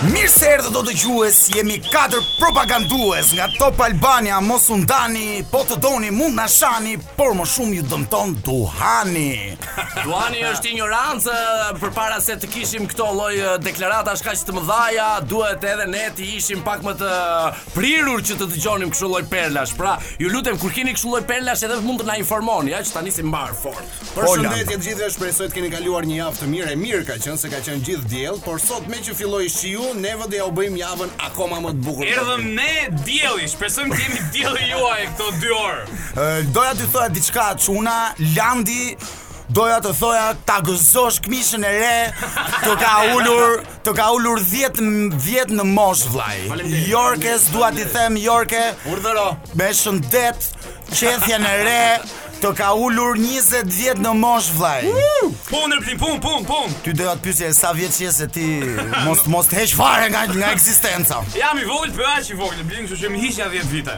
Mirë se erdhët dëgjues, jemi 4 propagandues nga Top Albania, mos u ndani, po të doni mund na shani, por më shumë ju dëmton duhani. Duhani është injorancë përpara se të kishim këto lloj deklaratash kaq të mëdha, duhet edhe ne të ishim pak më të prirur që të dëgjonim kështu lloj perlash. Pra, ju lutem kur keni kështu lloj perlash edhe mund të na informoni, ja që tani si mbar fort. Përshëndetje të gjithëve, shpresoj të keni kaluar një javë të mirë. E mirë ka qenë se ka qenë gjithë diell, por sot meqë filloi shiu, neve do jua bëjmë javën akoma më të bukur. Erdhëm ne dielli, shpresojmë të jemi dielli juaj këto 2 orë. Ë, Doja t'ju thoja diçka çuna, Landi, doja të thoja ta gëzosh këmishën e re, të ka ulur Të ka ulur 10 vjet në moshë vlla. Jorkes dua t'i them Jorke, urdhëro. Me shëndet, qethjen e re, të ka ulur 20 vjet në moshë vlla. Pun në pun pun pun pun. Ty doja të pyesja sa vjeç je se ti mos mos të heq fare nga nga ekzistenca. Jam i vogël, po aq i vogël, bling, kështu që më hiqja 10 vite.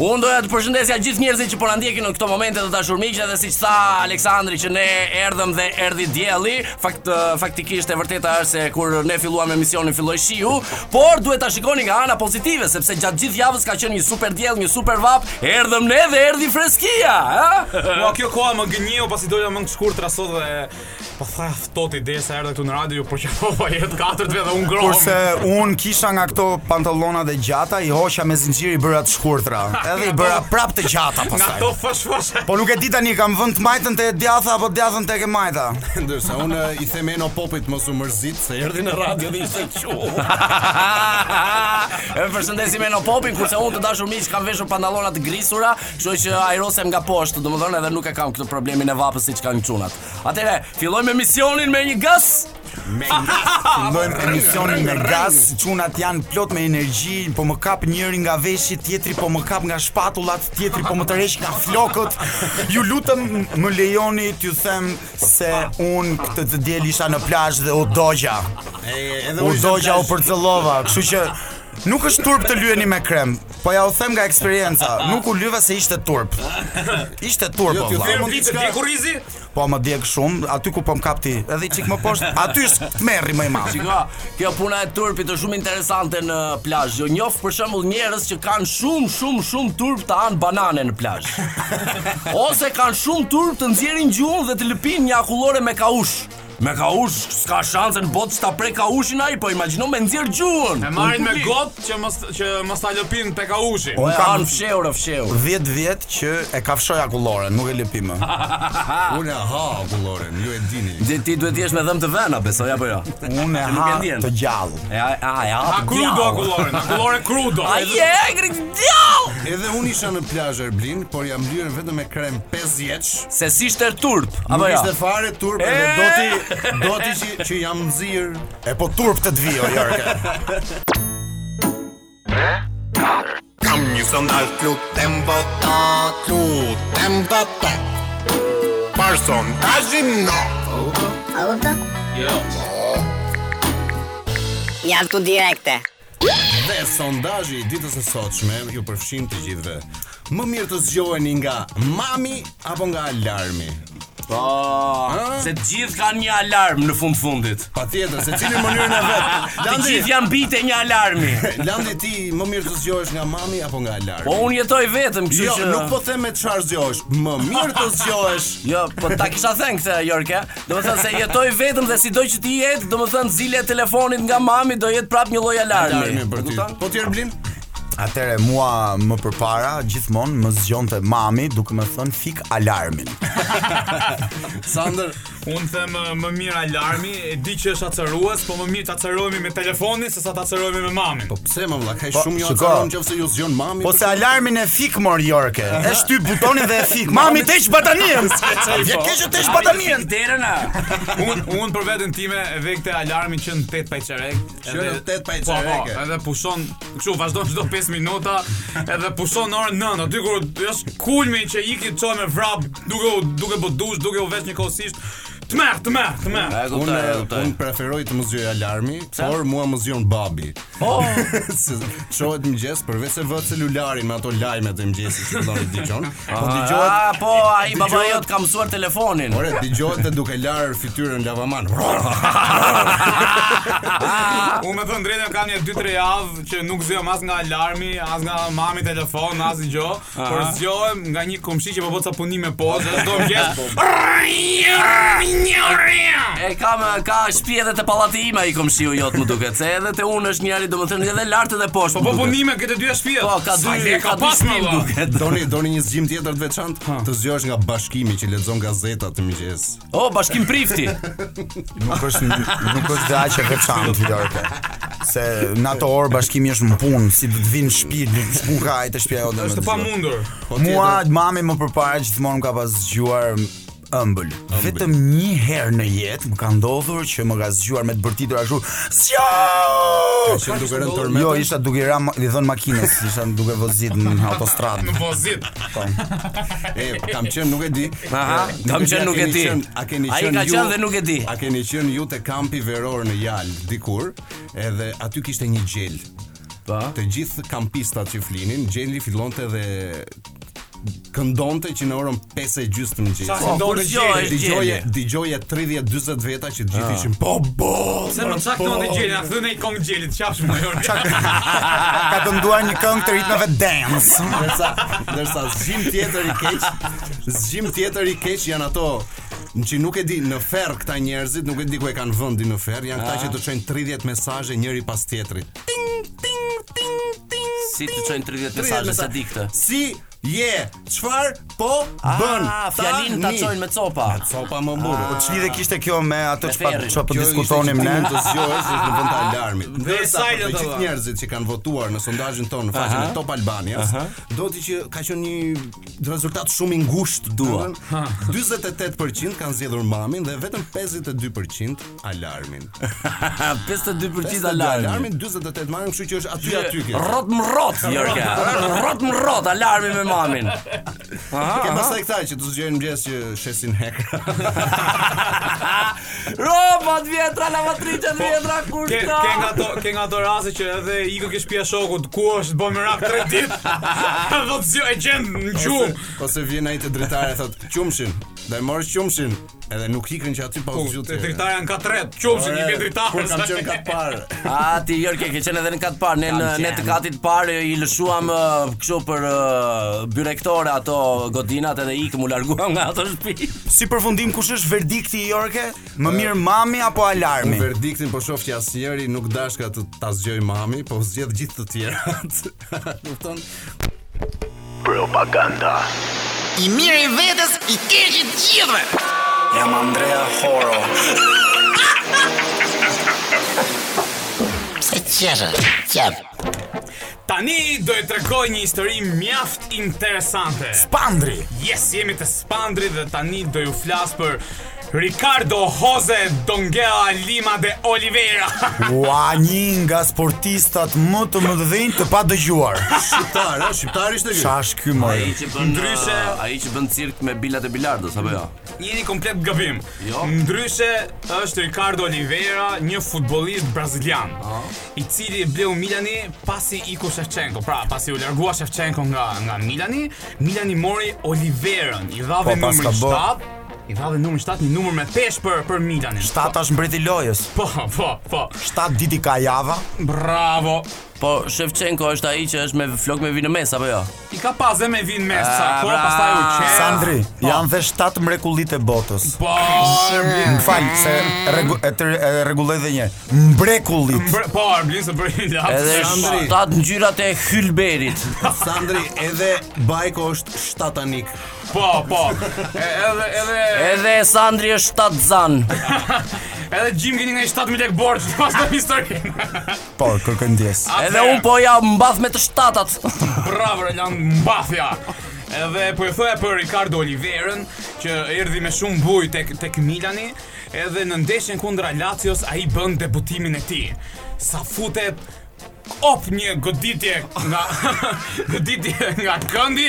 Unë doja të përshëndesja gjithë njerëzit që po na ndjekin në këto momente të dashur miq, edhe siç tha Aleksandri që ne erdhëm dhe erdhi dielli. Fakt faktikisht e vërteta është se kur ne filluam emisionin filloi shiu, por duhet ta shikoni nga ana pozitive sepse gjatë gjithë javës ka qenë një super diell, një super vapë. Erdhëm ne dhe erdhi freskia, ha? Po kjo koha më gënjeu pasi dola me të shkurtra sot dhe Po tha ftohtë ide sa erdha këtu në radio, ju përqafova jetë katërtve dhe unë ngrohem. Kurse unë kisha nga këto pantallona të gjata, i hoqa me zinxhir, i bëra të shkurtra. Edhe i bëra prap të gjata pastaj. Nga këto fash fash. Po nuk e di tani kam vënë të majtën te e djathta apo të djathtën tek e majta. Ndërsa unë i them Eno Popit mos u mërzit se erdhi në radio dhe ishte çu. e përshëndesim Eno Popin kurse unë të dashur miq kam veshur pantallona të grisura, kështu që ajrosem nga poshtë, domethënë edhe nuk e kam këtë problemin e vapës siç kanë çunat. Atëre, fillojmë emisionin me një gaz. Me fillojmë emisionin me gaz, çunat janë plot me energji, po më kap njëri nga veshi, tjetri po më kap nga shpatullat, tjetri po më tërheq nga flokët. Ju lutem më lejoni t'ju them se unë këtë të diel isha në plazh dhe u dogja. Edhe u dogja u përcëllova, kështu që nuk është turp të lyeni me krem. Po jua them nga eksperienca, nuk u lyva se ishte turp. Ishte turp. Jo, ti vjen po, vitë ti kurrizi? Po më djeg shumë, aty ku po më kap ti, edhe çik më poshtë, aty është tmerri më i madh. Shiko, kjo puna e turpit është shumë interesante në plazh. Jo, njoh për shembull njerëz që kanë shumë shumë shumë turp të hanë banane në plazh. Ose kanë shumë turp të nxjerrin gjuhën dhe të lëpijnë një akullore me kaush. Me kaush, s'ka shanse në botë që ta prek kaushin ai, po imagjino me nxjerr gjuhën. E marrin me gotë që mos që mos ta lëpijnë te kaushi. Po e kanë fshehur, e fshehur. 10 vjet që e kafshoj akulloren, nuk e lëpij më. Unë e ha akulloren, ju e dini. Dhe ti duhet të jesh me dhëmbë të vëna, besoj apo jo. Unë e ha të gjallë. E ha, e ha. Ha krudo akulloren, akullore krudo. Ai e grin gjallë. Edhe unë isha në plazh Erblin, por jam lyer vetëm me krem zgjedh. Se si ishte turp, apo Nuk jo? ishte fare turp E! edhe do ti do ti që, që jam nxir. E po turp të të vijë o Jorke. Kam një sondazh të lutem vota, të lutem vota. Par sondazhin no. Mjaftu direkte. Dhe sondazhi i ditës së sotshme ju përfshin të gjithëve. Më mirë të zgjoheni nga mami apo nga alarmi? Po, ah. se të gjithë kanë një alarm në fund të fundit. Patjetër, secili në mënyrën e vet. Të gjithë janë bij të një alarmi. Landi ti më mirë të zgjohesh nga mami apo nga alarmi? Po, unë jetoj vetëm, kështu jo, që... Jo, nuk po them me çfarë zgjohesh, më mirë të zgjohesh. jo, po ta kisha thënë këtë, Jorke. Domethënë se jetoj vetëm dhe sido që të jetë, domethënë zilja e telefonit nga mami do jetë prapë një lloj alarmi. Alarmi për ty. Po ti Erblin? Atëherë mua më përpara gjithmonë më zgjonte mami duke më thënë fik alarmin. Sander, unë them më mirë alarmi, e di që është acarues, po më mirë të acarohemi me telefonin sesa të acarohemi me mamin. Po Pse mor vlla, ka po, shumë jo acaron nëse ju zgjon mami. Po se alarmin e fik mor Jorke. E shtyp butonin dhe e fik. Mami të heq batanien. Ja ke që të heq batanien derën hap. Unë unë për veten time e vë këtë alarmin që në 8 pa çerek. Që në 8 pa çerek. Po, po, edhe pushon, kshu vazhdon çdo 5 minuta, edhe pushon në orën 9. Aty kur është kulmi që iki çohem me vrap, duke duke bo dush, duke u vesh njëkohësisht. Tmerr, tmerr, tmerr. A e kuptoj, e Unë kuptoj. unë preferoj të më zgjojë alarmi, por mua më zgjon babi. Oh, Se çohet në mëngjes përveç se vë celularin me ato lajme të mëngjesit që fillon të dëgjon. Po Ah, dëgjohet po, ai baba dëgjohet- jot ka mësuar telefonin. Ore, dëgjohet e duke larë fytyrën në lavaman. Unë me thënë të drejtën kam një 2-3 javë që nuk zgjohem as nga alarmi, as nga mami në telefon, as gjë. Por zgjohem nga një komshi që po bon ca punime po, dhe çdo mëngjes. E ka më ka shtëpi edhe te pallati im ai komshiu jot më duket se edhe te unë është njëri domethënë edhe lart edhe poshtë. Po po punime këto dy shtëpi. Po ka dy e ka pas më duket. Doni doni një zgjim tjetër të veçantë? Të zgjohesh nga bashkimi që lexon gazetat e mëngjesit. O, Bashkim Prifti. Nuk është nuk është dhe aq e veçantë Jorka. Se në ato orë Bashkimi është në punë, si do të vinë në shtëpi, nuk është punë ka ai te shtëpia jote. Është pamundur. Po Mua mami më përpara gjithmonë më ka pas zgjuar ëmbël. Vetëm një herë në jetë më ka ndodhur që më ka zgjuar me të bërtitur ashtu. Jo! Ishte duke rënë tërmet. Jo, isha duke i dhënë makinës, isha duke vozit në autostradë. Në vozit. Po. E, kam qenë nuk e di, Aha, kam qenë nuk e di. A keni qenë? Ai ka qenë dhe nuk e di. A keni qenë ju te kampi veror në Jal dikur? Edhe aty kishte një gjel. Po. Të gjithë kampistat që flinin, gjeli fillonte dhe këndonte që në orën 5 e gjysmë të mëngjesit. Sapo këndonte, jo, gjeli, dëgjoje, dëgjoje 30-40 veta që gjithë ah. ishin po po. Se më çka këndonte gjeli, na thonë ai këngë gjeli, të qafsh më orë. Ka kënduar një këngë të ritmeve dance. Ndërsa, ndërsa zgjim tjetër i keq, Zgjim tjetër i keq janë ato që nuk e di në ferr këta njerëzit, nuk e di ku e kanë vendin në ferr, janë këta ah. që të çojnë 30 mesazhe njëri pas tjetrit. Ting ting ting ting. Si të çojnë 30 mesazhe sa di këtë? Si je, çfarë po ah, bën? Ah, fjalinë ta çojnë me copa. Me copa mor burrë. Ah. Po ç'lidhje kishte kjo me ato çfarë çfarë po diskutonim ne? Kjo ishte një zgjues në vend të alarmit. Ndërsa të gjithë njerëzit që kanë votuar në sondazhin tonë në faqen e Top Albanias, do të thosha që ka qenë një Një rezultat shumë i ngushtë dua. 48% kanë zgjedhur mamin dhe vetëm 52% alarmin. 52% alarmin. Alarmin 48 mamin, kështu që është aty aty kjo. Rrot më rrot, Jorka. Rrot më rrot alarmi me mamin. Aha. Ke pastaj këta që të zgjojnë në mëngjes që shesin hekra. Rrobat e vjetra, lavatriçet po, e vjetra, kur ke, ka? Ke nga ato, ke nga ato raste që edhe ikën te shpia shokut, ku është, bëm me rak tre ditë, do të zgjojë e gjen në gjumë. Ose, ose vjen ai te dritarja, thotë, qumështin, do marrë qumështin, edhe nuk ikën që aty pa u zgjuar ti. Te dritarja në kat tre, qumështin, i ke dritare. Kur kam qenë kat parë. A, ti Jorka, ke qenë edhe në kat të parë, ne, në, ne të katit të parë i lëshuam uh, kështu për uh, byrektore ato godinat edhe ikëm u larguam nga ato Si përfundim kush është verdikti Jorke? Më mirë mami apo alarmi? Unë verdiktin po shoh që asnjëri nuk dashka të ta zgjoj mami, po zgjedh gjithë të tjerat. Kupton? Propaganda. I miri i vetes, i keqi i të gjithëve. Jam Andrea Horo. Pse qesh? Qesh. Tani do ju tregoj një histori mjaft interesante. Spandri. Yes, jemi te Spandri dhe tani do ju flas për Ricardo Jose Dongea Lima de Oliveira. Ua, një nga sportistat më të mëdhenj të padëgjuar. Shqiptar, a? Shqiptar ishte ky. Ça është ky më? Ai që bën Ndryshe- ai që bën cirk me bilat e bilardos apo jo? Jeni komplet gabim. Jo. Ndryshe është Ricardo Oliveira, një futbollist brazilian, oh. i cili e bleu Milani pasi iku Shevchenko. Pra, pasi u largua Shevchenko nga nga Milani, Milani mori Oliveirën, i dha dhe po, numrin 7. I dha dhe numrin 7, një numër me peshë për për Milanin. 7 është mbreti lojës. Po, po, po. 7 ditë ka java. Bravo. Po Shevchenko është ai që është me flok me vijë në mes apo jo? I ka pas dhe me vijë në mes sa kohë, pastaj u qeth. Sandri, po. janë dhe 7 mbrekullitë e botës. Po. Më fal se rregulloj dhe një. Mbrekullitë. Po, Arblin s'e bëri llap. Edhe Sandri, 7 ngjyrat e ylberit. Sandri, edhe Bajko është shtatanik. Po, po. Edhe edhe edhe Sandri është shtatzënë. Edhe ju më keni nga 7000 lek borxh pas kësaj historie. Po, kërkoj ndjesë. Edhe unë po ia mbath me të shtatat. Bravo Roland, mbathja. Edhe po e thoja për Ricardo Oliverën që erdhi me shumë bujë tek tek Milani, edhe në ndeshjen kundra Lazios ai bën debutimin e tij. Sa futet hop një goditje nga goditje nga këndi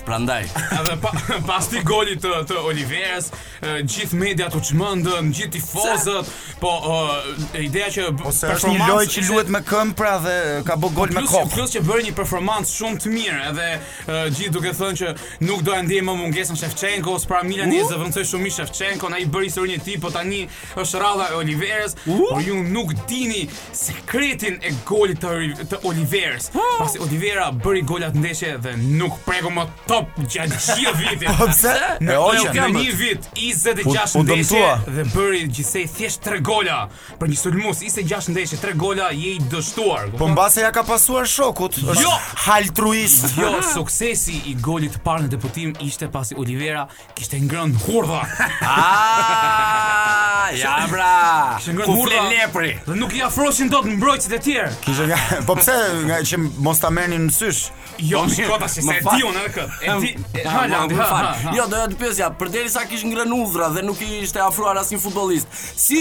Prandaj, edhe pa, pas atij golit të Oliverës, gjithë mediat u çmendën, gjithë tifozët, po e, ideja që ose është një lojë që luhet me këmbë pra dhe ka bë gol me kokë. Plus që bëri një performancë shumë të mirë, edhe gjithë duke thënë që nuk do e ndiejmë mungesën e Shevchenkos, se pra Milani e zëvendësoi shumë mirë Shevchenkon, ai bëri historinë e tij, po tani Është rradha e Oliverës, uh? por ju nuk dini sekretin e golit të, të Oliverës. Uh? Pasi Olivera bëri gol atë ndeshje dhe nuk preku më top gjatë gjithë vitit. Po pse? Në një, një vit 26 ndeshje dhe bëri gjithsej thjesht 3 gola. Për një sulmues 26 ndeshje 3 gola je i dështuar. Po mbase ia ka pasuar shokut. Jo, altruist. Jo, suksesi i golit të parë në debutim ishte pasi Olivera Kishte ngrënë hurdha. Ah, ja bra. Kishte ngrënë hurdha. Kufle lepri. Dhe nuk i afroshin dot mbrojtësit e tjerë. Kishte nga, po pse nga që mos ta merrnin mësysh? Jo, po, shkota si se di unë edhe këtë. E di, ha la, ha ha. Jo, do të pyesja, përderisa kish ngrënë hurdhra dhe nuk i ishte afruar asnjë futbollist. Si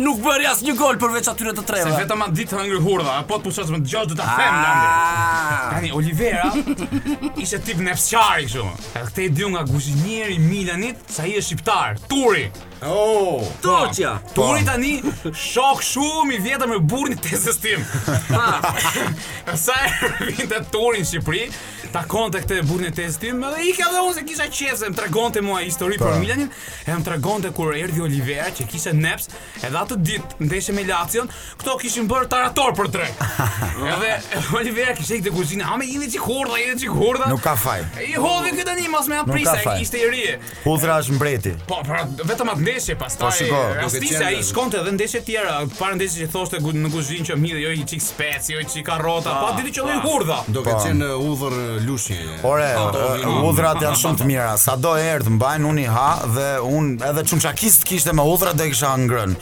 nuk bëri asnjë gol përveç atyre të treve. Se vetëm atë ditë hëngri hurdha, apo të pushosh e të dëgjosh do ta them ah. Tani Olivera ishte tip nepsqari kështu. Edhe këtë e di unë nga guzhinieri i Milanit se ai është shqiptar. Turi. Oh, Toqja. Turi tani shok shumë i vjetër me burrin e tezes time. Ha. Sa herë vinte Turi në Shqipëri, takonte këtë burrin e tezes time, edhe i kam thënë se kisha qejf se më tregonte mua histori për Milanin, e më tregonte kur erdhi Olivera që kishte neps, edhe atë ditë ndeshjes me Lacion, Këto kishin bërë tarator për drekë. Edhe Olivera kishte ikë te kuzhina, "Hidhe një çik hurdha, hidhe një çik hurdha." Nuk ka faj. I hodhi këtë tani mos me Nuk ka aprisa, faj. ishte i ri. Hudhra është mbreti. Po, pra, vetëm atë ndeshje pastaj. Po, shiko, duke Rastisa qenë- ai shkonte edhe ndeshje tjera, para ndeshjes që thoshte gu- në kuzhinë që mirë, jo një çik speci, jo një çik karrota, pa dili që lloj hurdha. Do Po. këtë qenë e, udhër e, lushi. e. Ore, Ato e, vinin. hudhrat janë shumë të mira. Sado erë mbajnë unë i ha dhe unë edhe çunçakist kishte me hudhra do e kisha ngrënë.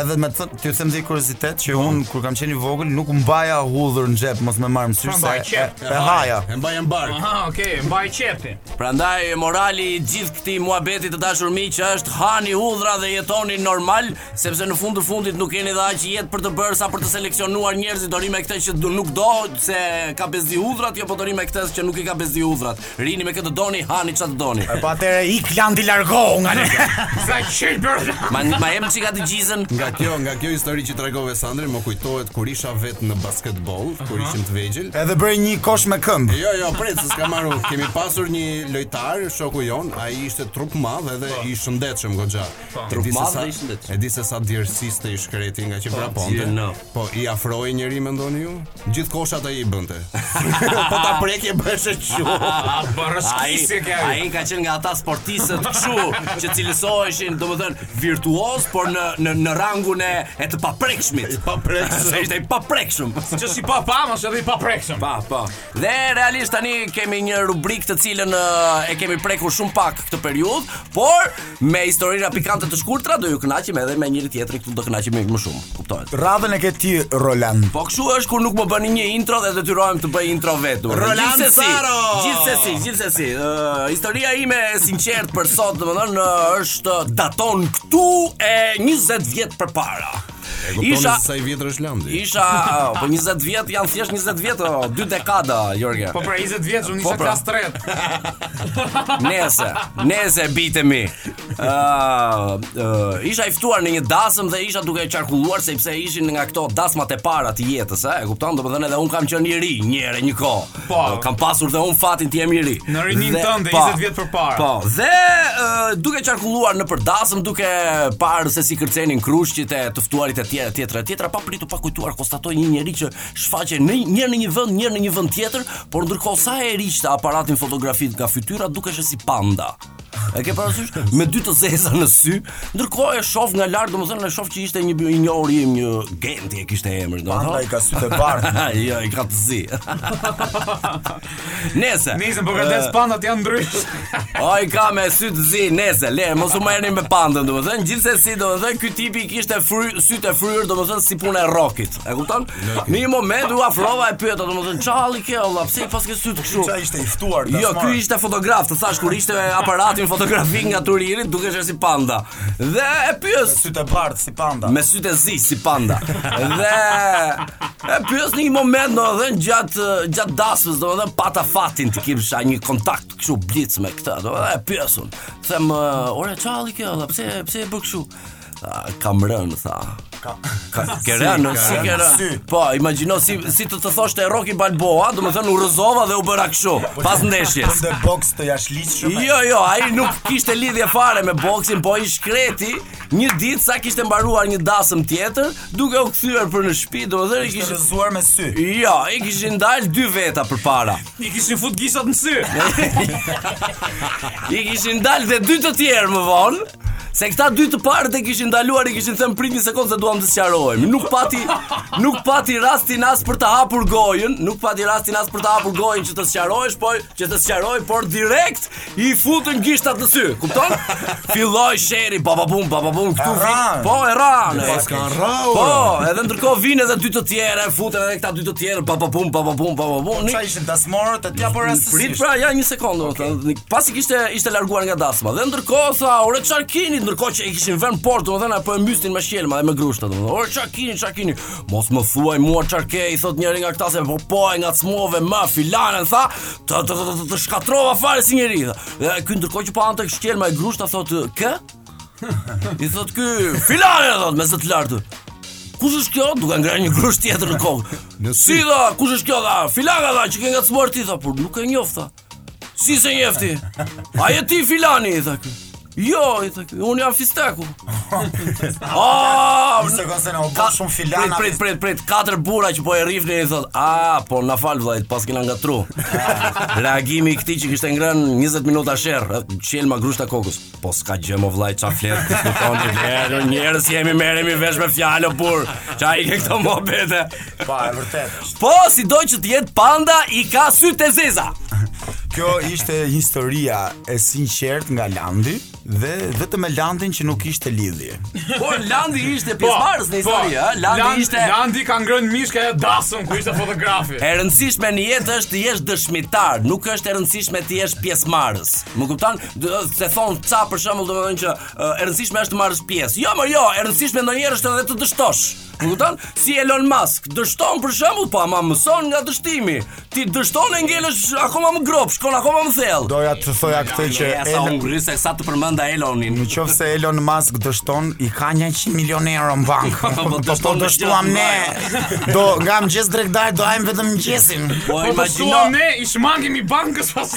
Edhe me të, ty them një kuriozitet që unë kur kam qenë i vogël nuk mbaja hudhër në xhep mos më marr mësysh se mbaj qep, e, e haja. E mbaj në bark. Aha, okay, e mbaj qepi. Prandaj morali i gjithë këtij muhabeti të dashur miq është hani hudhra dhe jetoni normal, sepse në fund të fundit nuk keni dhe aq jetë për të bërë sa për të seleksionuar njerëzit do rri me këtë që nuk do se i ka bezdi hudhrat, jo po do rri me këtë që nuk i ka bezdi hudhrat. Rrini me kë të doni, hani çfarë doni. Po atëherë ik Landi largohu nga ne. Sa qelbur. Ma ma em çika të gjizën. Nga kjo, nga kjo histori që tregove Sandri, më kujtohet kur isha vet në basketboll, kur ishim të vegjël. Edhe bëre një kosh me këmbë. Jo, jo, prit, s'kam mbaruar. Kemi pasur një lojtar, shoku jonë, ai ishte trupmadh edhe po. i shëndetshëm goxha. Po. Trupmadh i shëndetshëm. E di se sa djersiste i shkreti nga që po, vraponte. Po i afrohej njeri mendoni ju? Gjithë koshat ai i bënte. po ta prekje bëheshe qull. Ai ai ka qenë nga ata sportistët kshu që cilësoheshin, domethënë virtuoz, por në në në rangun e e të paprekshmit. Paprekshëm. Ai ishte i paprekshëm. Që si pa pa, mos edhe i paprekshëm. Pa, pa. Dhe realisht tani kemi një rubrikë të cilën e kemi prekur shumë pak këtë periudhë, por me historina pikante të shkurtra do ju kënaqim edhe me njëri-tjetrin këtu do kënaqemi më shumë, kuptohet. Radhën e ke ti Roland. Po kshu është kur nuk ma bëni një intro dhe detyrohem të bëj intro vetë. Roland Saro. Gjithsesi, gjithsesi, uh, historia ime e sinqertë për sot, domethënë uh, është daton këtu e 20 vjet përpara. E kuptoni Isha- se sa i vjetër është Landi. Isha, po 20 vjet janë thjesht 20 vjet, o, dy dekada, Jorge. Po pra 20 vjet, unë Po, isha pra. klasë 3. Nejse, nejse bitemi. Ë, ë, isha i ftuar në një dasmë dhe isha duke qarkulluar sepse ishin nga këto dasmat e para të jetës, ë, e kupton? Domethënë edhe unë kam qenë i ri një herë e një kohë. Po. Kam pasur dhe unë fatin të jem i ri. Në rininë tënde 20 po, vjet përpara. Po. Dhe uh, duke qarkulluar nëpër dasmë, duke parë se si kërcejnë krushqit e të ftuarit e tjera e tjera e tjera, papritur pa kujtuar konstatoj një njeri që shfaqej njëherë në një vend, njëherë në një vend tjetër, por ndërkohë sa e hiqte aparatin fotografik nga fytyra dukesh si panda. E ke parasysh me dy të zeza në sy, ndërkohë e shoh nga lart, domethënë e shoh që ishte një i njohur im një Genti e kishte emrin, domethënë. Panda i ka sytë bardhë. jo, i ka të zi. Nejse. Nejse po gades uh, pandat janë ndryshe. Ai ka me sy të zi, nejse, le, mos u merrni me pandën, domethënë gjithsesi domethënë ky tipi kishte fry, sytë e fryrë, domethënë si puna e Rrokit. E kupton? Në një moment u afrova e pyeta, domethënë ça hall ke, vëlla, pse i paske sytë kështu? Çfarë ishte i ftuar dasmor? Jo, ky ishte fotograf, të thashë, kur hiqte aparatin fotografik nga turiri, dukej si panda. Dhe e pyes me sytë e bardhë si panda. Me sytë e zi si panda. Dhe e pyes në një moment domethënë gjatë gjatë dasmës, domethënë pata fatin të kisha një kontakt kështu blic me këtë, domethënë e pyes unë. Them, "Ore ça hall ke, vëlla, pse pse e bë kështu?" kam rënë tha. Ka ka ke rënë, si ke rënë. Po, imagjino si si të të thoshte Rocky Balboa, domethënë u rrëzova dhe u bëra kështu po, pas ndeshjes. Në boks të jashtëligjshëm. Jo, jo, ai nuk kishte lidhje fare me boksin, po i shkreti një ditë sa kishte mbaruar një dasëm tjetër, duke u kthyer për në shtëpi, domethënë ishte rrëzuar me sy. Jo, i kishin dalë dy veta përpara. I kishin fut gishtat në sy. I kishin dalë dhe dy të tjerë më vonë. Se këta dy të parët e kishin ndaluar i kishin thënë prit një sekondë se duam të sqarohemi. Nuk pati nuk pati rastin as për të hapur gojën, nuk pati rastin as për të hapur gojën që të sqarohesh, po që të sqaroj, por direkt i futën gishtat në sy. Kupton? Filloi sherri, baba bum, baba bum, këtu E vi. ranë. Po e ranë. e Pas kanë rrau. Po, edhe ndërkohë vinë edhe dy të tjerë, ia futën edhe këta dy të tjerë, baba bum, baba bum, baba bum. Nuk- Ça ishin dasmorë të tij apo rastësisht. Prit pra ja një sekondë, okay. domethënë, pasi kishte ishte larguar nga dasma. Dhe ndërkohë tha, "Ore çfarë keni?" Ndërkohë që e kishin vënë poshtë, domethënë po e mbysnin me shkelma dhe me grushta, domethënë. "Ore çfarë keni, çfarë keni?" Mos më thuaj mua çfarë ke, i thotë njëri nga këta se po po e ngacmove më filanen tha, "Të të të, të, të shkatërrova fare si njeri." Dhe ky ndërkohë që po hante shkelma e grushta thotë, "Kë?" I thotë ky, filanen thotë me zë të lartë. Kush është kjo? Duke ngrënë një grusht tjetër në kokë. Në sy tha, kush është kjo tha? Filania tha që ke ngacmuar ti tha, por nuk e njoh tha. Si s'e njeh ti? A je ti filani i tha ky? Jo, i tha ky, unë jam fisteku. Ah, Ishte ka se na u bë shumë filana. Prit, prit, prit, katër burra që po e rrihnin i thotë, "A, po na fal vllai, paskena ngatrru." Reagimi i këtij që kishte ngrënë 20 minuta sherr, shqelma grushta kokës. Po s'ka gjë më vllai ça flet ti kupton ti njerë njerëz jemi merremi vesh me fjalë por ça i ke këto muhabete. Po e vërtetë. Po sido që të jetë panda i ka sytë e zeza. Kjo ishte historia e sinqertë nga Landi dhe vetëm me Landin që nuk kishte lidhje. Por Landi ishte po, pjesëmarrës në po, histori, ë? Landi ishte Landi ka ngrënë mish ke ajo dasëm ku ishte fotografi. E rëndësishme në jetë është të jesh dëshmitar, nuk është e rëndësishme të jesh pjesëmarrës. Më kupton? se thon ça për shembull domethënë që e rëndësishme është të marrësh pjesë. Jo, më jo, e rëndësishme ndonjëherë është edhe të dështosh. Kupton? Si Elon Musk, dështon për shembull, po ama mëson nga dështimi. Ti dështon e ngelësh akoma më gropë, shkon akoma më thellë. Doja të thoja këtë që e sa un grisa sa të përmenda Elonin. Në qoftë se Elon Musk dështon, i ka 100 milionë euro në bank. Po, po, po, po dështuam ne. Do nga mëngjes drekë darkë do hamë vetëm mëngjesin. Po imagjino ne i shmangim i bankës pas.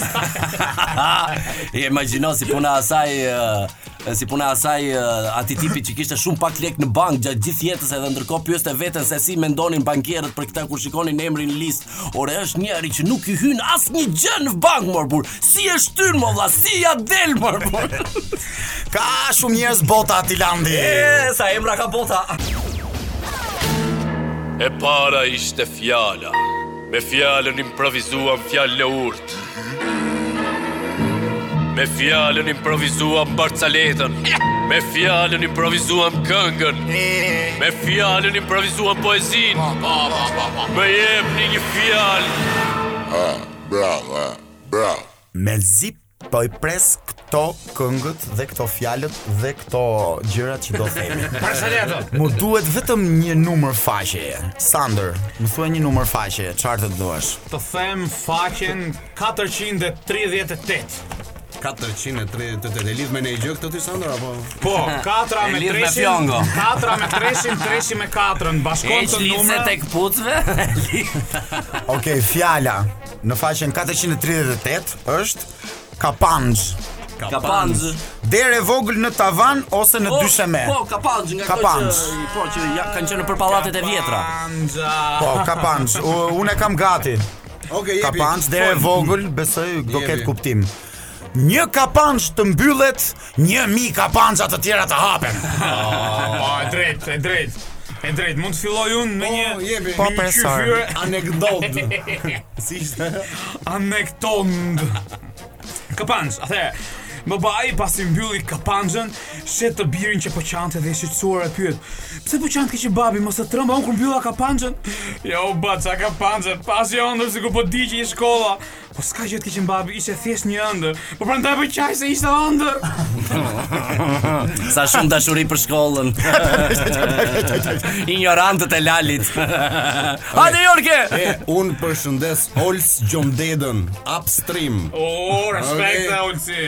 Ja imagjino si puna asaj si puna asaj atij tipi që kishte shumë pak lek në bank gjatë gjithë jetës edhe ndërkohë pyeste veten se si mendonin bankierët për këtë kur shikonin emrin në listë. Ore është njëri që nuk i hyn asnjë gjë në bank mor burrë. Si e shtyn mo vlla, si ia del mor burrë. ka shumë njerëz bota o ti Landi. E, sa emra ka bota. E para ishte fjala. Me fjalën improvizuam fjalën e urtë. Me fjalën improvizuam barcaletën. Me fjalën improvizuam këngën. Me fjalën improvizuam poezinë. Më jepni një fjalë. Ah, bravo, ah, bravo. Me zip Po i pres këto këngët dhe këto fjalët dhe këto gjërat që do të themi. Përshëndetje. Mu duhet vetëm një numër faqeje. Sander, më thuaj një numër faqeje, çfarë të duash? Të them faqen 438. 438 e lidh me ndonjë gjë këtë ti Sander apo Po, 4 me 3 piongo. 4 me 3 3 me 4 bashkon të numrat tek putve. Okej, fjala. Në faqen 438 është kapanxhë. Kapanxhë. Derë e vogël në tavan ose në dysheme. Po, kapanxhë nga kapanxhë. Po, që ja, kanë qenë për pallatet e vjetra. Po, kapanxhë. Unë e kam gati. Okej, jepi. Kapanxhë derë e vogël, besoj do ketë kuptim. Një kapanxhë të mbyllet, një mijë kapanxha të tjera të hapen. Po, e drejtë, e drejtë. E drejtë, mund të filloj unë me një Po, jepi. Po, profesor. Anekdot. Si ishte? Anekdot. Kapanxhë, atëherë. Babai pasi mbylli kapanxhën, sheh të birin që po qante dhe i shqetësuar e pyet. Pse po qan të keqen babi mos të trëmba unë kur mbylla kapanxhën? Jo, ba, ça kapanxhe, pashë ëndërr sikur po digjej shkolla. Po s'ka gjë të keqen babi, ishte thjesht një ëndërr. Po prandaj po qaj se ishte ëndërr. Sa shumë dashuri për shkollën. Injorantët e lalit. Hajde Jorge. E, unë përshëndes Ols Gjondedën, upstream. O, respekt Olsi.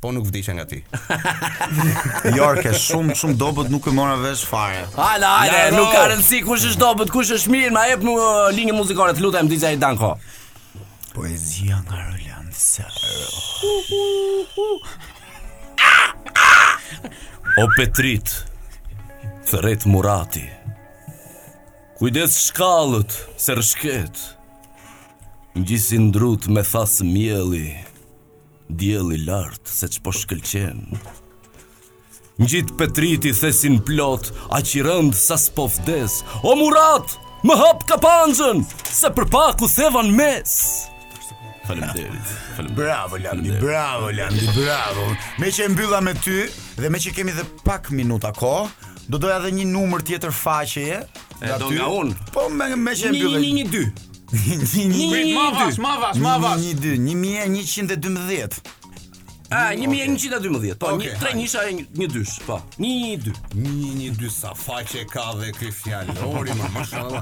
Po nuk vdiqe nga ti. Jorke, shumë shumë dobët nuk e mora vesh fare. Hajde, hajde, Largo! nuk ka rëndësi kush është dobët, kush është mirë, ma jep një uh, linjë muzikore, të lutem DJ Danko. Poezia nga Roland Saro. O Petrit, thërret Murati. Kujdes shkallët, se rrëshqet. Ngjisin drutë me thas mielli. Dielli lart se ç'po shkëlqen Ngjit Petriti thesin plot Aq i rëndë sa s'po vdes O Murat, më hap kapanxhën Se për pak u theva në mes Faleminderit. Faleminderit. Bravo Landi, bravo Landi, bravo. Meqë e mbylla me ty dhe meqë kemi dhe pak minuta kohë, do doja edhe një numër tjetër faqeje. E do nga unë. Po me meqë e mbylla. 112. Prit, më avash, më avash, më avash. 1 2 1112. A, 1112, po, një, tre njësha e një, një dysh, po, një, një, dy. Një, një, një, dy, sa faqe ka dhe ky fjalori, ma, ma, ma,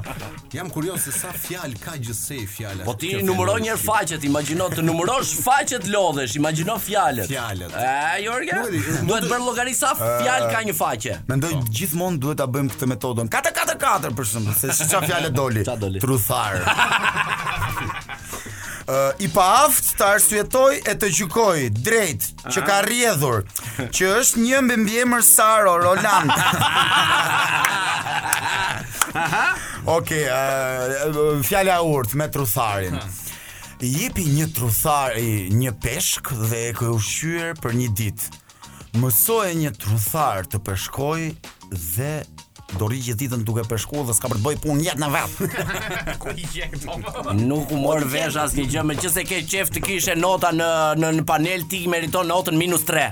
Jam kurios se sa fjalë ka gjithsej fjalë. Po ti numëro njëherë faqet, imagjino të numërosh faqet lodhesh, imagjino fjalët. Fjalët. Ëh, Jorge. Nuk e di, mund Duhet të- bërë llogari sa fjalë ka një faqe. Mendoj gjithmonë duhet ta bëjmë këtë metodën. 444 për shembull, se si çfarë fjalë doli. Çfarë doli? Truthar. Ë, I paaftë të arsyetojë e të gjykojë drejt që ka rrjedhur, që është një mbi mbiemër Saro Roland. Okej, ë, fjala e urtë me trutharin. Jepi një truthari një peshk dhe e ke ushqyer për një ditë. Mësoje një truthar të peshkojë dhe do rri gjithë ditën duke peshku dhe s'ka për të bëj punë jetën e vet. Ku i gjen këto? Po? Nuk u mor vesh asnjë gjë, meqenëse ke qejf të kishe nota në në, në panel ti meriton notën minus 3.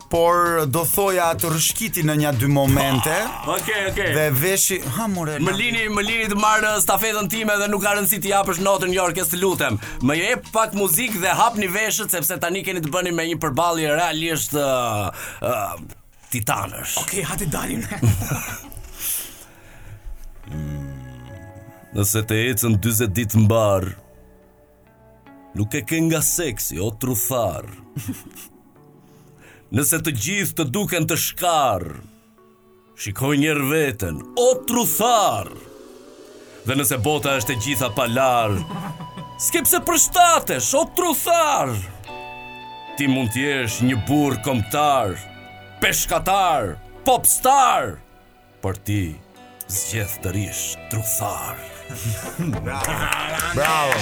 por do thoja të rrëshqiti në nja dy momente. Okej, okay, okej. Okay. Dhe veshi, ha more. Më lini, më lini të marr uh, stafetën time dhe nuk ka rëndësi t'i japësh notën Jorkes, të lutem. Më jep pak muzikë dhe hapni veshët sepse tani keni të bëni me një përballje realisht uh, uh, titanësh. Okej, okay, ha t'i dalim. Nëse të ecën 40 ditë mbarë, Nuk e ke nga seksi, o truthar. Nëse të gjithë të duken të shkarë, shikoje njëherë veten, o truthar. Dhe nëse bota është e gjitha e palarë, s'ke pse përshtatesh, o truthar. Ti mund t'jesh një burrë kombëtar, peshkatar, popstar. Por ti zgjedh të rrish trutharë. Bravo.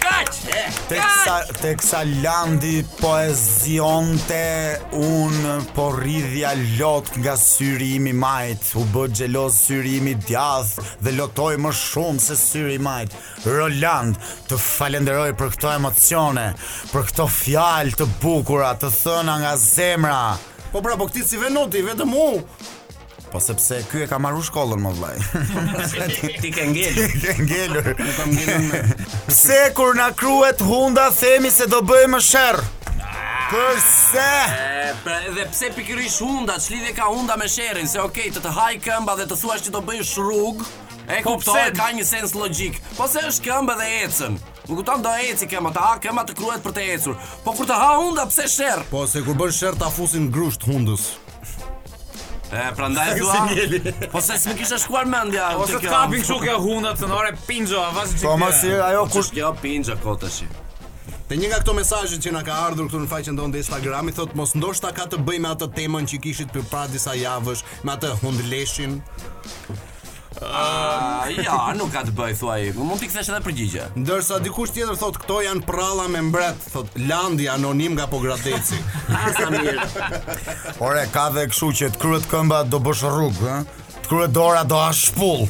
Kaç? Teksa teksa landi poezionte unë po rridhja lot nga syri im i majt, u bë xheloz syri im i djathtë dhe lotoi më shumë se syri i majt. Roland, të falenderoj për këto emocione, për këto fjalë të bukura, të thëna nga zemra. Po pra, po këti s'i vë nuti, vetëm u. Po sepse ky e ka marrë shkollën më vlla. Ti ke ngel. Ti ke ngel. Unë kam ngel. Pse kur na kruhet hunda themi se do bëjmë sherr? Përse? Dhe pse pikërisht hunda, ç'lidhje ka hunda me sherrin, se ok, të të hajë këmba dhe të thuash që do bësh rrugë, e po kuptoj, ka një sens logjik, po se është këmba dhe ecën. Më kujton do eci këmba, të ha këmba, të kruhet për të ecur. Po kur të ha hunda pse sherr? Po se kur bën sherr ta fusin grusht hundës. E prandaj dua. Po se s'më kisha shkuar mendja. Po se kapin kështu kjo hunda të nore pinxho, a vazhdon çik. Po më si ajo po kush kjo pinxho kot tash. Te një nga këto mesazhe që na ka ardhur këtu në faqen tonë të Instagramit thotë mos ndoshta ka të bëjë me atë temën që kishit përpara disa javësh, me atë hundleshin. Uh, ja, nuk ka të bëjë thuaj. Mund t'i kthesh edhe përgjigje. Ndërsa dikush tjetër thotë këto janë prralla me mbret, thotë Landi anonim nga Pogradeci. A sa mirë. Ore, ka dhe kështu që të kruhet këmba do bësh rrugë, ha? Të kruhet dora do hash shpullë.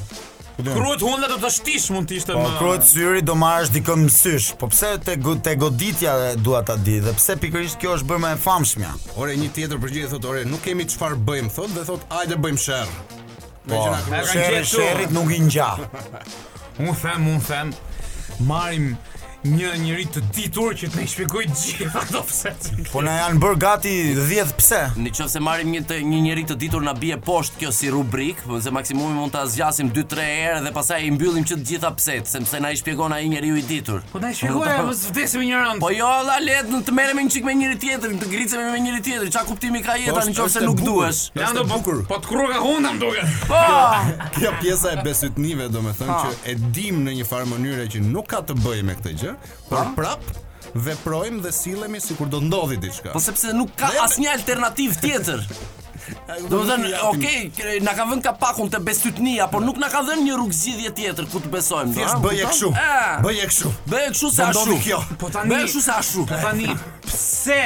Kruhet hunda do teshtish mund të ishte po, më. Po kruhet syri do marrësh dikë në sy. Po pse te te goditja dua ta di dhe pse pikërisht kjo është bërë më e famshmja? Ore një tjetër përgjigje thotë ore nuk kemi çfarë bëjmë thotë dhe thotë hajde bëjmë sherr. Po, sherri, sherrit nuk i ndahen. Unë them, unë them, marrim një njeri të ditur që të na shpjegojë gjithë ato pse. Po na janë bërë gati 10 pse. Në qoftë se marrim një të, një njeri të ditur na bie poshtë kjo si rubrikë, po se maksimumi mund ta zgjasim 2-3 herë dhe pastaj i mbyllim që të gjitha psetë, sepse na i shpjegon ai njeriu i ditur. Po na shpjegoj apo Vdesim një rëndë. Po jo da le të merrem një çik me njëri tjetrin, të gricemi me njëri tjetrin. Ça kuptimi ka jeta në qoftë se nuk duhesh. Ja do bukur. Po të kruka hunda më duket. Po. Kjo pjesa e besytnive domethënë që e dimë në një farë mënyre që nuk ka të bëjë me këtë gjë, por prap veprojmë dhe sillemi sikur do ndodhi diçka. Po sepse nuk ka asnjë alternativë tjetër. Domethënë, ok, na ka vënë kapakun te besytnia, por nuk na ka dhënë një rrugë zgjidhje tjetër ku të besojmë. Thjesht bëje kështu. Bëje kështu. Bëje kështu se ashtu. kjo. Po tani. Bëje kështu se ashtu. Po tani. Pse?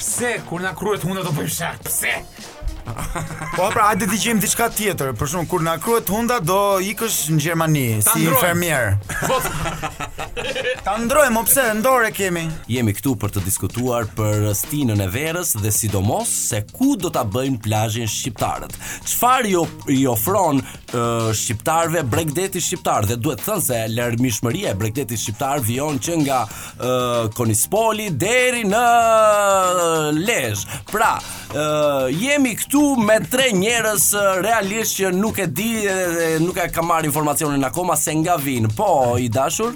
Pse kur na kruhet hunda do bëjmë sherr? Pse? Po pra, hajde të gjejmë diçka tjetër. Për shembull kur na kruhet hunda do ikësh në Gjermani si infermier. Po. Ta ndrojmë, po se në dorë e kemi. Jemi këtu për të diskutuar për stinën e verës dhe sidomos se Ku do ta bëjnë plazhin shqiptarët? Çfarë i ofron uh, shqiptarëve bregdeti shqiptar dhe duhet thënë se larmishmëria e bregdetit shqiptar vijon që nga uh, Konispoli deri në Lezhë. Pra, uh, jemi këtu me tre njerëz realisht që nuk e di dhe nuk e kam marrë informacionin akoma se nga vijnë. Po, i dashur?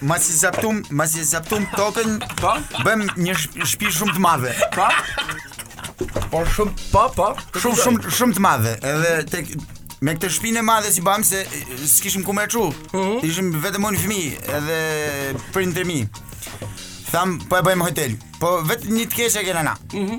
Masi zaptum, masi zaptum tokën, po, bëm një shpi shumë të madhe. Po. Po shumë, po, po, shumë shumë shumë të madhe. Edhe te me këtë shpinë e madhe qi bam se s'kishim ku me çu. Mhm. Ishim vetëm unë fëmijë, edhe prindërit e mi. Tham, po e bëjmë hotel. Po veç një të keqe kena na. Mhm.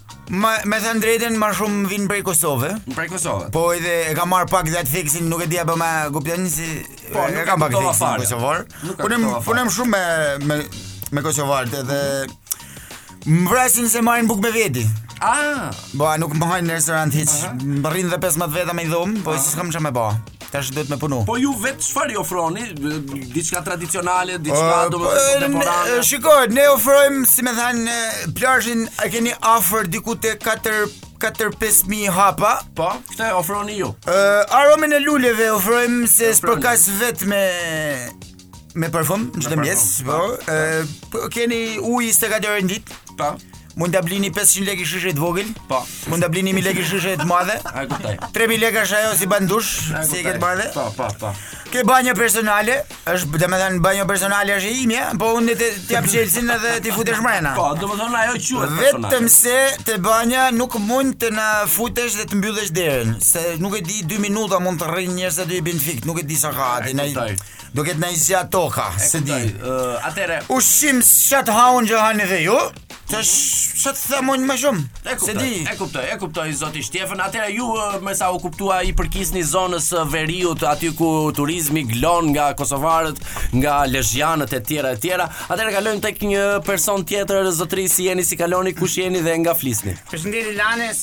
Ma, me thënë drejtën, ma shumë vinë prej Kosove. Prej Kosove. Po edhe e ka marr pak dhe atë theksin, nuk e di apo më kupton si po, e ka pak theksin kosovar. Punoj punoj shumë me me me kosovarët edhe më vrasin se marrin bukë me veti. Ah, po nuk më hajnë në restorant hiç. Marrin dhe 15 veta me i dhomë, po ah. s'kam çfarë me bë. Tash duhet me punu. Po ju vetë çfarë i ofroni? Diçka tradicionale, diçka uh, domethënë po, po, Shiko, ne ofrojmë, si me thënë, plazhin e keni afër diku te 4 4-5.000 hapa Po, këtë ofroni ju uh, Aromën e luleve ofrojmë se spërkas vetë me Me parfum, në çdo mjes, po. po keni ujë 24 orë në ditë? Po. Mund ta blini 500 lekë shishe të vogël? Po. Mund ta blini 1000 lekë shishe të madhe? E kuptoj. 3000 lekë është ajo qi ban dush, qi e ke të madhe? Po, po, po. Ke banjo personale? Është domethënë banjo personale është e imja, po unë të të jap çelsin edhe ti futesh mrena. Po, domethënë ajo quhet personale. Vetëm se te banja nuk mund të futesh dhe të mbyllesh derën, se nuk e di 2 minuta mund të rrin njerëz aty u bin fikt, nuk e di sa ka aty. Do ketë nai gja toka, s'e di. Atëre, ushqim ça të ha un që hani dhe ju. Ça të tham un më shumë. E kuptoj. E kuptoj, e kuptoj zoti Shtjefën. Atëre ju me sa u kuptua i përkisni zonës së veriut aty ku turizmi gëlon nga kosovarët, nga lezhjanët e tjera e tjera. Atëre kalojmë tek një person tjetër zotëri si jeni si kaloni kush jeni dhe nga flisni. Përshëndetje Lanes,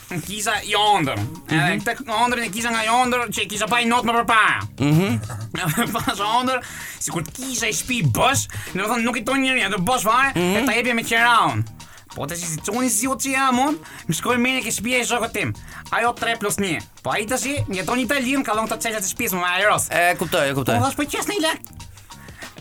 Un kisha i ondërr. Mm -hmm. Edhe mhm. këtë ondërr un e kisha nga i ondërr që kisha pa i not më përpara. Mhm. Mm Pash ondërr, sikur të kisha i shtëpi bosh, domethonë nuk i ton njëri, atë bosh fare, mm -hmm. e ta jepja me qera un. Po fatziu që jam unë, më shkoi menja ke shpia e shokut tim. Ajo 3 plus 1. Po ai tashi, një toni të linë, ka lon çelsat e shpisë mu, a e kupton. E, kuptoj, e kuptoj. Po dhe shpoj qesë në i lek.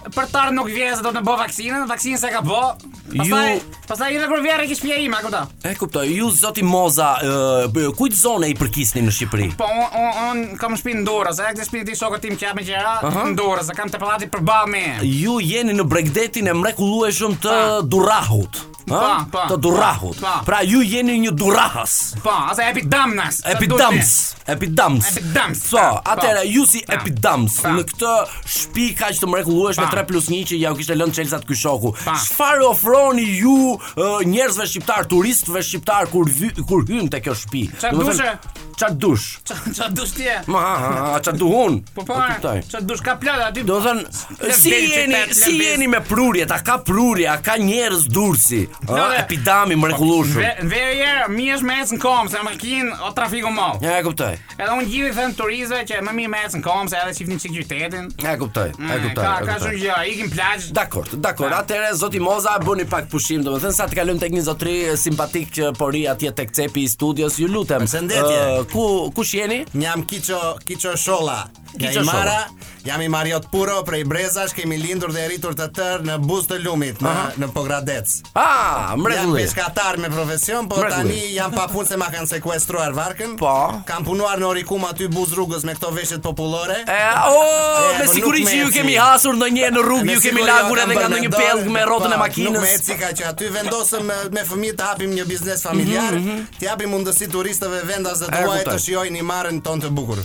Për të parë nuk vjen se do të bëj vaksinën, vaksinën s'e ka bë. Pastaj, pastaj edhe kur vjen rri ke shpia ime, a kupton? E kuptoj. Ju zoti Moza, uh, kujt zone i përkisni në Shqipëri? Po un un, un kam shpinë n'Durrës, a këtë shpinë e shokut tim që jap me qera, uh -huh. N'Durrës, e kam te pallati përballë meje. Ju jeni në bregdetin e mrekullueshëm të pa. Durrahut. Po, po. Të Durrahut. Po. Pra ju jeni një durrahas. Po, ose epidamnas. të Epidams, durrni. epidams. Epidams. So, Po, po. atëherë ju si Po. epidams Po. në këtë shtëpi kaq të mrekullueshme Po. 3 plus 1 që jua kishte lënë çelësat ky shoku. Po. Çfarë ofroni ju ë, njerëzve shqiptarë, turistëve shqiptarë kur vy, kur hyn te kjo shtëpi? Çfarë Domethënë, dushe? Çfarë dush? Ça ça dush ti? e? Ma, ha, ha, ha, çfarë duhun? Po po. e kuptoj. Ça dush ka plot aty? Do të thënë, Si jeni, si jeni me prurje, a ka prurje, a ka njerëz Durrësi, a, Epidami mrekullueshëm. Ve- Verës herë, mirë është me ecë në komë, se makinë o trafiku mall. Ja, e kuptoj. Edhe unë gjithë i them turistëve që më mirë me ecë në komë, se edhe shifni çik qytetin. Ja, e kuptoj, e Mm, kuptoj. Ka, e ka kuptoj. shumë gjëra, ikim plazh. Dakor, dakor. Atëherë zoti Moza bëni pak pushim, domethënë sa të kalojmë tek një zotri e, simpatik që po ri atje tek cepi i studios. Ju lutem. Përshëndetje. Ë, ku kush jeni? Jam Kiço, Kiço Sholla. Nga Himara, jam himariot puro prej brezash, kemi lindur dhe rritur të tërë në buzë të lumit, në, në Pogradec. Ah, Jam mrekulli. peshkatar me profesion, po Mrekulli. tani jam pa punë se ma kanë sekuestruar varkën. Po. Kam punuar në Orikum aty buzë rrugës me këto veshjet popullore. E, o, E, me po siguri nuk që ju më eci. kemi hasur ndonjë në rrugë, Me ju kemi siguri lagur jo, edhe kam nga bërë ndonjë dorë, pellg me rrotën e po, Nuk makinës. më eci kështu që aty vendosëm me, me fëmijë të hapim një biznes familjar, të japim mundësi turistëve vendas dhe të Mhm, E, huaj të kuptoj. shijojnë Himarën tonë të bukur.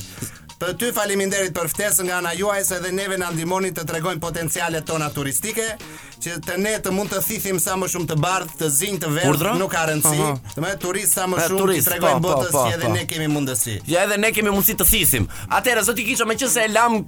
Për ty faleminderit për ftesën nga ana juaj se edhe neve na ndihmoni të tregojmë potencialet tona turistike, që të ne të mund të thithim sa më shumë të bardhë, të zinj, të verdhë, nuk ka rëndësi. Uh -huh. Të marrë turistë sa më shumë turistë, të tregojmë po, po, botës po, që edhe po. ne kemi mundësi. Ja edhe ne kemi mundësi të thithim. Atëherë zoti Kiço, meqenëse e lamë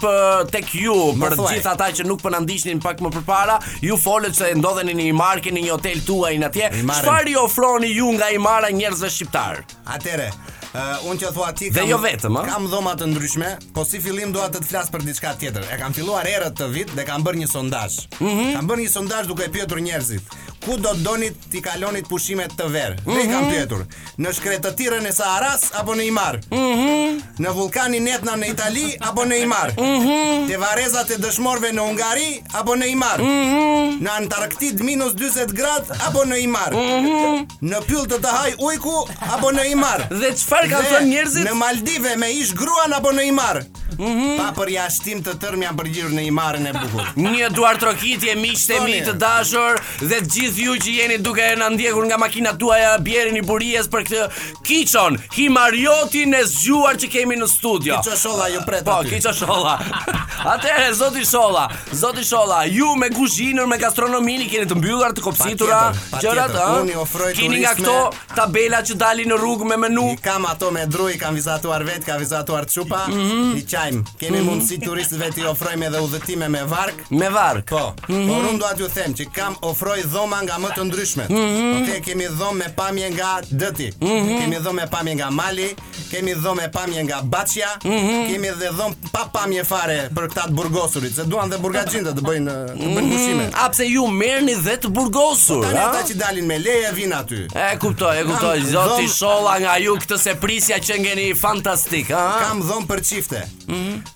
tek ju, për të gjithë ata që nuk po na ndiqnin pak më përpara, ju folët se ndodheni në Himarë keni një hotel tuajin atje. Çfarë i ofroni ju nga Himara njerëzve shqiptarë? Atëherë, uh, unë që thua ti Dhe kam, jo vetëm, ëh. kam dhoma të ndryshme, po si fillim dua të të flas për diçka tjetër. E kam filluar herët këtë vit dhe kam bërë një sondazh. Mhm. Kam bërë një sondazh duke pyetur njerëzit, ku do të donit t'i kalonit pushimet këtë verë? Dhe i Mhm. kam pyetur, në shkretëtirën e Saharasë apo në Himarë? Mhm. Në vullkanin Etna në Itali apo në Himarë? Mhm. Te varrezat e dëshmorëve në Hungari apo në Himarë mm -hmm. Në Antarktidë minus 20 gradë apo në Himarë mm -hmm. Në pyll të të hajë ujku apo në Himarë Dhe çfarë thanë njerëzit? Në Maldive me ish gruan apo në Himarë mm -hmm. Pa përjashtim të tërë m'janë përgjigjur në Himarën e bukur Një duartrokitje miqët e mi të dashur Dhe të gjithë ju që jeni duke na ndjekur nga makinat tuaja Bjerini borisë për këtë Kiçon, himariotin e zgjuar që kemi në studio. Kiço Sholla ju pret po, aty. Po, Kiço Sholla. Atëherë zoti Sholla, zoti Sholla, ju me guzhinën, me gastronominë i keni të mbyllur të kopsitura, gjërat, ëh. Unë ofroj turisme. Keni nga këto tabela që dalin në rrugë me menu. I kam ato me dru, i kam vizatuar vetë, ka vizatuar çupa, mm -hmm. i çajmë. Kemi mm -hmm. mundësi turistëve t'i ofrojmë edhe udhëtime me varkë. Me varkë. Po. Mm -hmm. Por unë dua t'ju them që kam ofroj dhoma nga më të ndryshmet. Mm -hmm. Okej, okay, kemi dhomë me pamje nga deti. Mm -hmm. Kemi dhomë me pamje nga mali, kemi dhomë me pamje nga baçja, mm -hmm. kemi dhe dhomë pa pamje fare për këta të burgosurit, se duan dhe burgaxhinjtë të bëjnë të bëjnë mhm. pushime. Mm -hmm. A pse ju merrni dhe të burgosur? Po tani ata që dalin me leje vin aty. E kuptoj, e kuptoj. Zoti Sholla nga ju këtë s'e prisja, qenkeni fantastik, ha? Kam dhomë për çifte. Mm -hmm.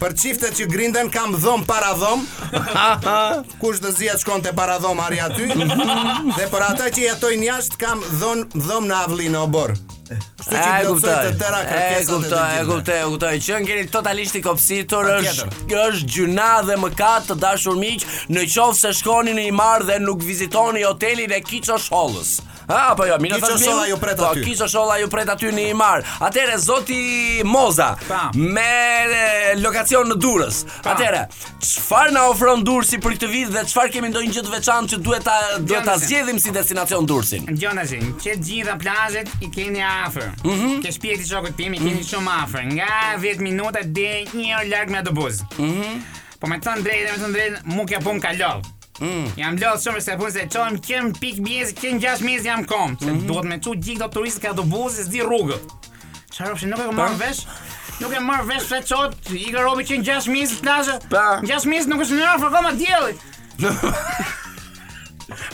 Për çiftet që grinden kam dhomë paradhomë. Kush të zihet shkon te paradhoma, rri aty. Dhe për ata që jetojnë jashtë kam dhom dhomë në avlli, në oborr. Kështu që E plotësoj kuptoj. të tëra E kërkesat e të kuptoj, e gjithëve. kuptoj, e kuptoj. Qenkeni totalisht i kopsitur, është Patjetër. kjo është gjynah dhe mëkat të dashur miq, në qoftë se shkoni në Himarë dhe nuk vizitoni hotelin e Kiço Shollës. Ah, po jo, mirë Kiço thashë. Sholla ju pret Po, aty. Kiço Sholla ju pret aty në Himarë. Atëhere zoti Moza Pa. me e, lokacion në Durrës. Atëhere, çfarë na ofron Durrësi për këtë vit dhe çfarë kemi ndonjë gjë të veçantë që duhet ta duhet ta Gjonëse. zgjedhim si destinacion Durrësin? Gjonasi, që gjitha plazhet i keni afër. Mm Mhm. -hmm. Ke shtëpi të shokut tim i keni shumë afër, nga 10 minuta deri një orë larg me autobus. Mm Mhm. -hmm. Po me të thënë drejtë, me të thënë drejtë, mu kjo punë ka lodh. Mm. Jam lodh shumë se punë se çohem që n'pikë mjesi, që n'gjashtë mjesi jam n'kom. Se mm -hmm. duhet me çu gjik do turist ka autobusi s'di rrugë. Çfarë ofshi nuk e kam marrë vesh? Nuk e marr vesh se çot i ka robi që n'gjashtë mjesi n'plazh. Pa. Gjashtë mjesi nuk është ngrof akoma dielli.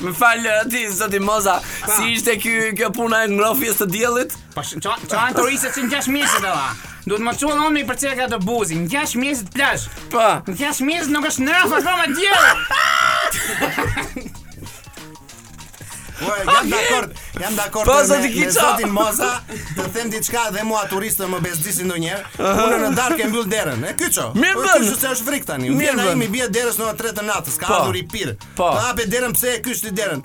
Më fal ti zoti Moza, pa. si ishte ky kjo puna e ngrohjes së diellit? Po sh- ça ça janë turistët që n'gjashtë mjesit e la. Duhet me çu unë për ka autobuzi, n'gjashtë mjesit n'plazh. Po. N'gjashtë mjesit nuk është ngrof akoma dielli. Po, jam dakord, jam dakord Po, me, zoti me Kiço. zotin Moza, të them diçka dhe mua turistët më bezdisin ndonjëherë. Unë në darkë e mbyll derën. E kyço. Mirë Po, bën. Kyço se është frikë tani. Mirë Mirë bën. bën. M'i bie derës në 3 të natës, ka Po. ardhur i pirë. Po. Të hape derën pse e kyç ti derën.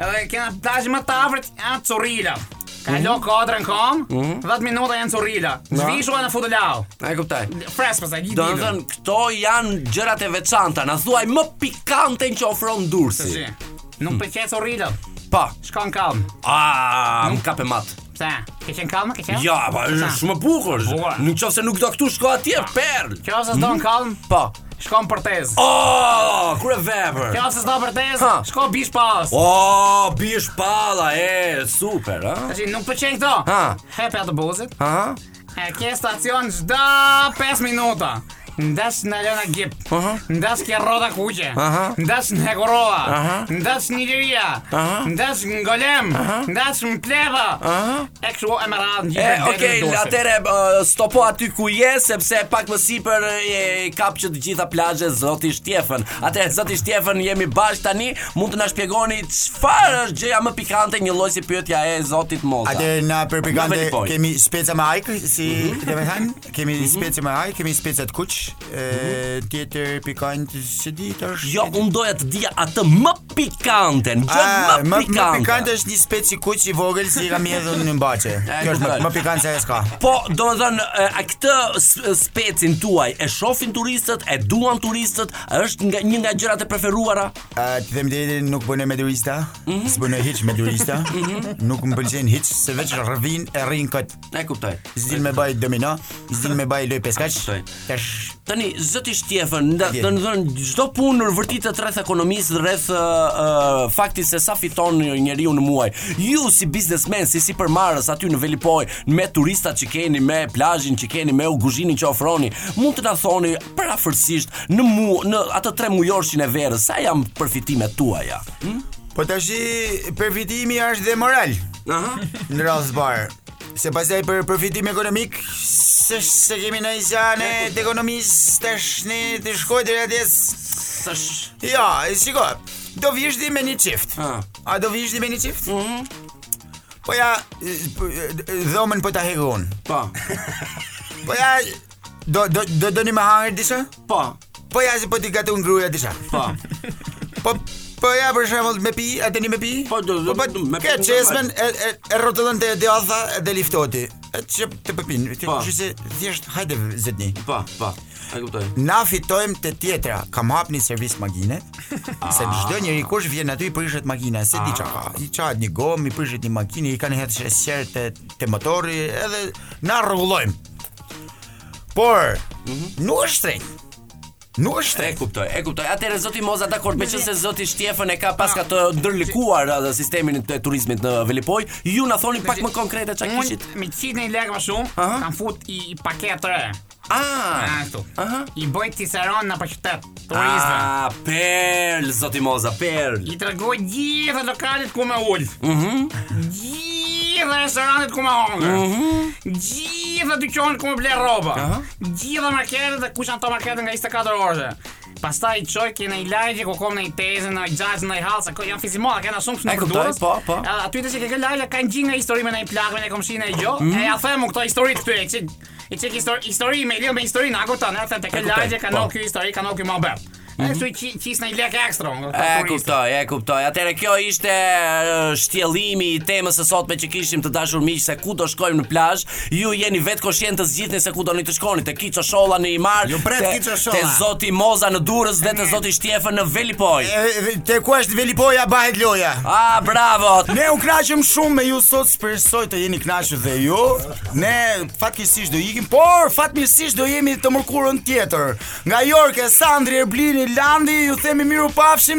Edhe kena plazhe më të afërt janë Currilat. Ka mm -hmm. kodra n'kom, mm -hmm. 10 minuta janë Currilat. Zhvishu ene futu lahu. A e kuptoj. Fresë përsa, gjithë Domethënë, këto janë gjërat e veçanta, na thuaj më pikanten që ofron Durrësi. Nuk mm. pëlqen te Currilat. Pa. Po. Shko në Kallm. A, nuk ka për matë. Pse? Ke qenë n'Kallm, ke qenë? Ja, pa, është shumë bukur. Në qoftë se nuk do këtu shko atje, perlë. N'qoftë se s'do mhm. n'Kallm? Po. Shko n'Portez. Oh, kryevepër. N'qoftë se s'do n'Portez. Shko Bisht Pallë. Oh, Bisht Palla, e super, ha. Tash nuk pëlqen këto. Ha. Hipi autobuzit. Ha. E ke stacion çdo 5 minuta. Ndash në llogara gjip Ndash ke rrota kuqe Ndash në hekurudha Ndash në Iliria Ndash në Golem Ndash në Plepa E kështu e me radhë në gjithë E, oke, atere stopo aty ku je Sepse pak më sipër e kap që të gjitha plazhet Zoti Shtjefën Atere, Zoti Shtjefën jemi bashkë tani Mund të na shpjegoni çfarë është gjëja më pikante njëlloj si pyetja e zotit Moza. Atë na për pikante kemi speca me ajk, si mm -hmm. kemi thënë, kemi mm -hmm. speca me ajk, kemi speca të kuq, mm -hmm. tjetër pikant si di tash. Jo, unë doja të dija atë më pikante, në gjë më pikante. Më, më pikante është një spec i kuq i vogël që kam hedhur në bahçe. Kjo është më, më pikante se s'ka. Po, domethënë, a këtë specin tuaj e shohin turistët, e duan turistët, A është nga një nga gjërat e preferuara? A ti them deri nuk bën me turista? Mm -hmm. S'bënë hiç me turista. Mm -hmm. Nuk më pëlqen hiç se veç rrin e rrin kot. E kuptoj. Veç me baj domino, veç me baj lojë peskatsh. Tash tani zoti Shtjefën, do të thonë çdo punë vërtitet rreth ekonomisë dhe rreth uh, uh, faktit se sa fiton njeriu në muaj. Ju si biznesmen, si sipërmarrës aty në Velipojë, me turistat që keni, me plazhin që keni, me kuzhinën që ofroni, mund të na thoni përafërsisht në mu, në atë tremujorshin e verës, sa janë përfitimet tuaja? Hm? Po tash, përfitimi është dhe moral, Aha. në radhë parë. Se pastaj për përfitim ekonomik, se, se kemi në izjane të ekonomisë të shni të shkoj të rrëtjes. Tash... Ja, e shiko, do vish ti me një çift. Ah. A do vish ti me një çift? Mhm. Po ja, e, p- e, dhomën po ta heqim. Po. Po ja, Do do do doni me hangër diça? Po. Po ja si po ti gatun gruaja diça. Po. Po po ja për shembull me pi, a doni me pi? Po do do po, me pi. Ke çezmen e e, e rrotëllon te djatha dhe lifton ti. E çep të pëpin, ti po. thjesht thjesht hajde zotni. Po, po. A kuptoj. Na fitojmë te tjetra, kam hap ni servis makine. Ah. Se çdo njeri kush vjen aty i prishet makina, se di çka. Ah. I çahet një gomë, i prishet një makinë, i kanë hedhë sheqer te te motorri, edhe na rregullojmë. Por, mm -hmm. nuk është shtrenjt. Nuk është shtrenjt. E kuptoj, e kuptoj. Atëherë zoti Moza dakord, meqenëse zoti Shtjefën e ka paksa të ndërlikuar edhe sistemin e turizmit në Velipojë, ju na thoni pak më konkrete çka kishit. Unë nxjerr lekë më shumë, uh -huh. kam fut ni paketë. Ah, ashtu. Aha. I bëj ciceron në qytet. Turizëm. Ah, perl, zoti Moza, perl. I tregoj gjithë lokalet ku me u ul. Mhm. Gjithë restorantet ku me hongër. Mhm. Gjithë dyqanet ku me ble rroba. Aha. Gjithë marketet dhe ku janë ato markete nga 24 orëshe. Pastaj i çoj ke nai lagje ku kom noi teze, noi dajë, noi hallë, se ko- janë fizimore, kena shumë E shumë kuptoj, përdurës. po, po. Edhe Aty te çdo lagje, kanë gjithë nga i histori me noi plakë, me noi komshi noi gjo, e ja themi këto historitë këtu e që E që histori, histori me i jo me historinë, a kupton? A te kjo E kuptoj, lagje kanë po. ky histori, kanë ky muhabet. E kështu i qi- qes noi lek ekstra. unë, E turiste. kuptoj, e kuptoj. Atëherë kjo ishte e, shtjellimi i temës së sotme që kishim të dashur miq se ku do shkojmë në plazh. Ju jeni vetë koshient të zgjidhni se ku doni të shkoni, te Kiço Sholla në Himarë, Ju pret te- Kiço Sholla. te Zoti Moza në Durrës dhe te Zoti Shtjefën në Velipojë. Te ku është Velipoja bëhet loja. Ah, bravo. Ne u kënaqëm shumë me ju sot, shpresoj të jeni kënaqur dhe ju. Ne fatkeqësisht do ikim, por fatmirësisht do jemi të mërkurën tjetër. Nga Jorke, Sandri, Erblini, Landi, ju themi mirupafshim.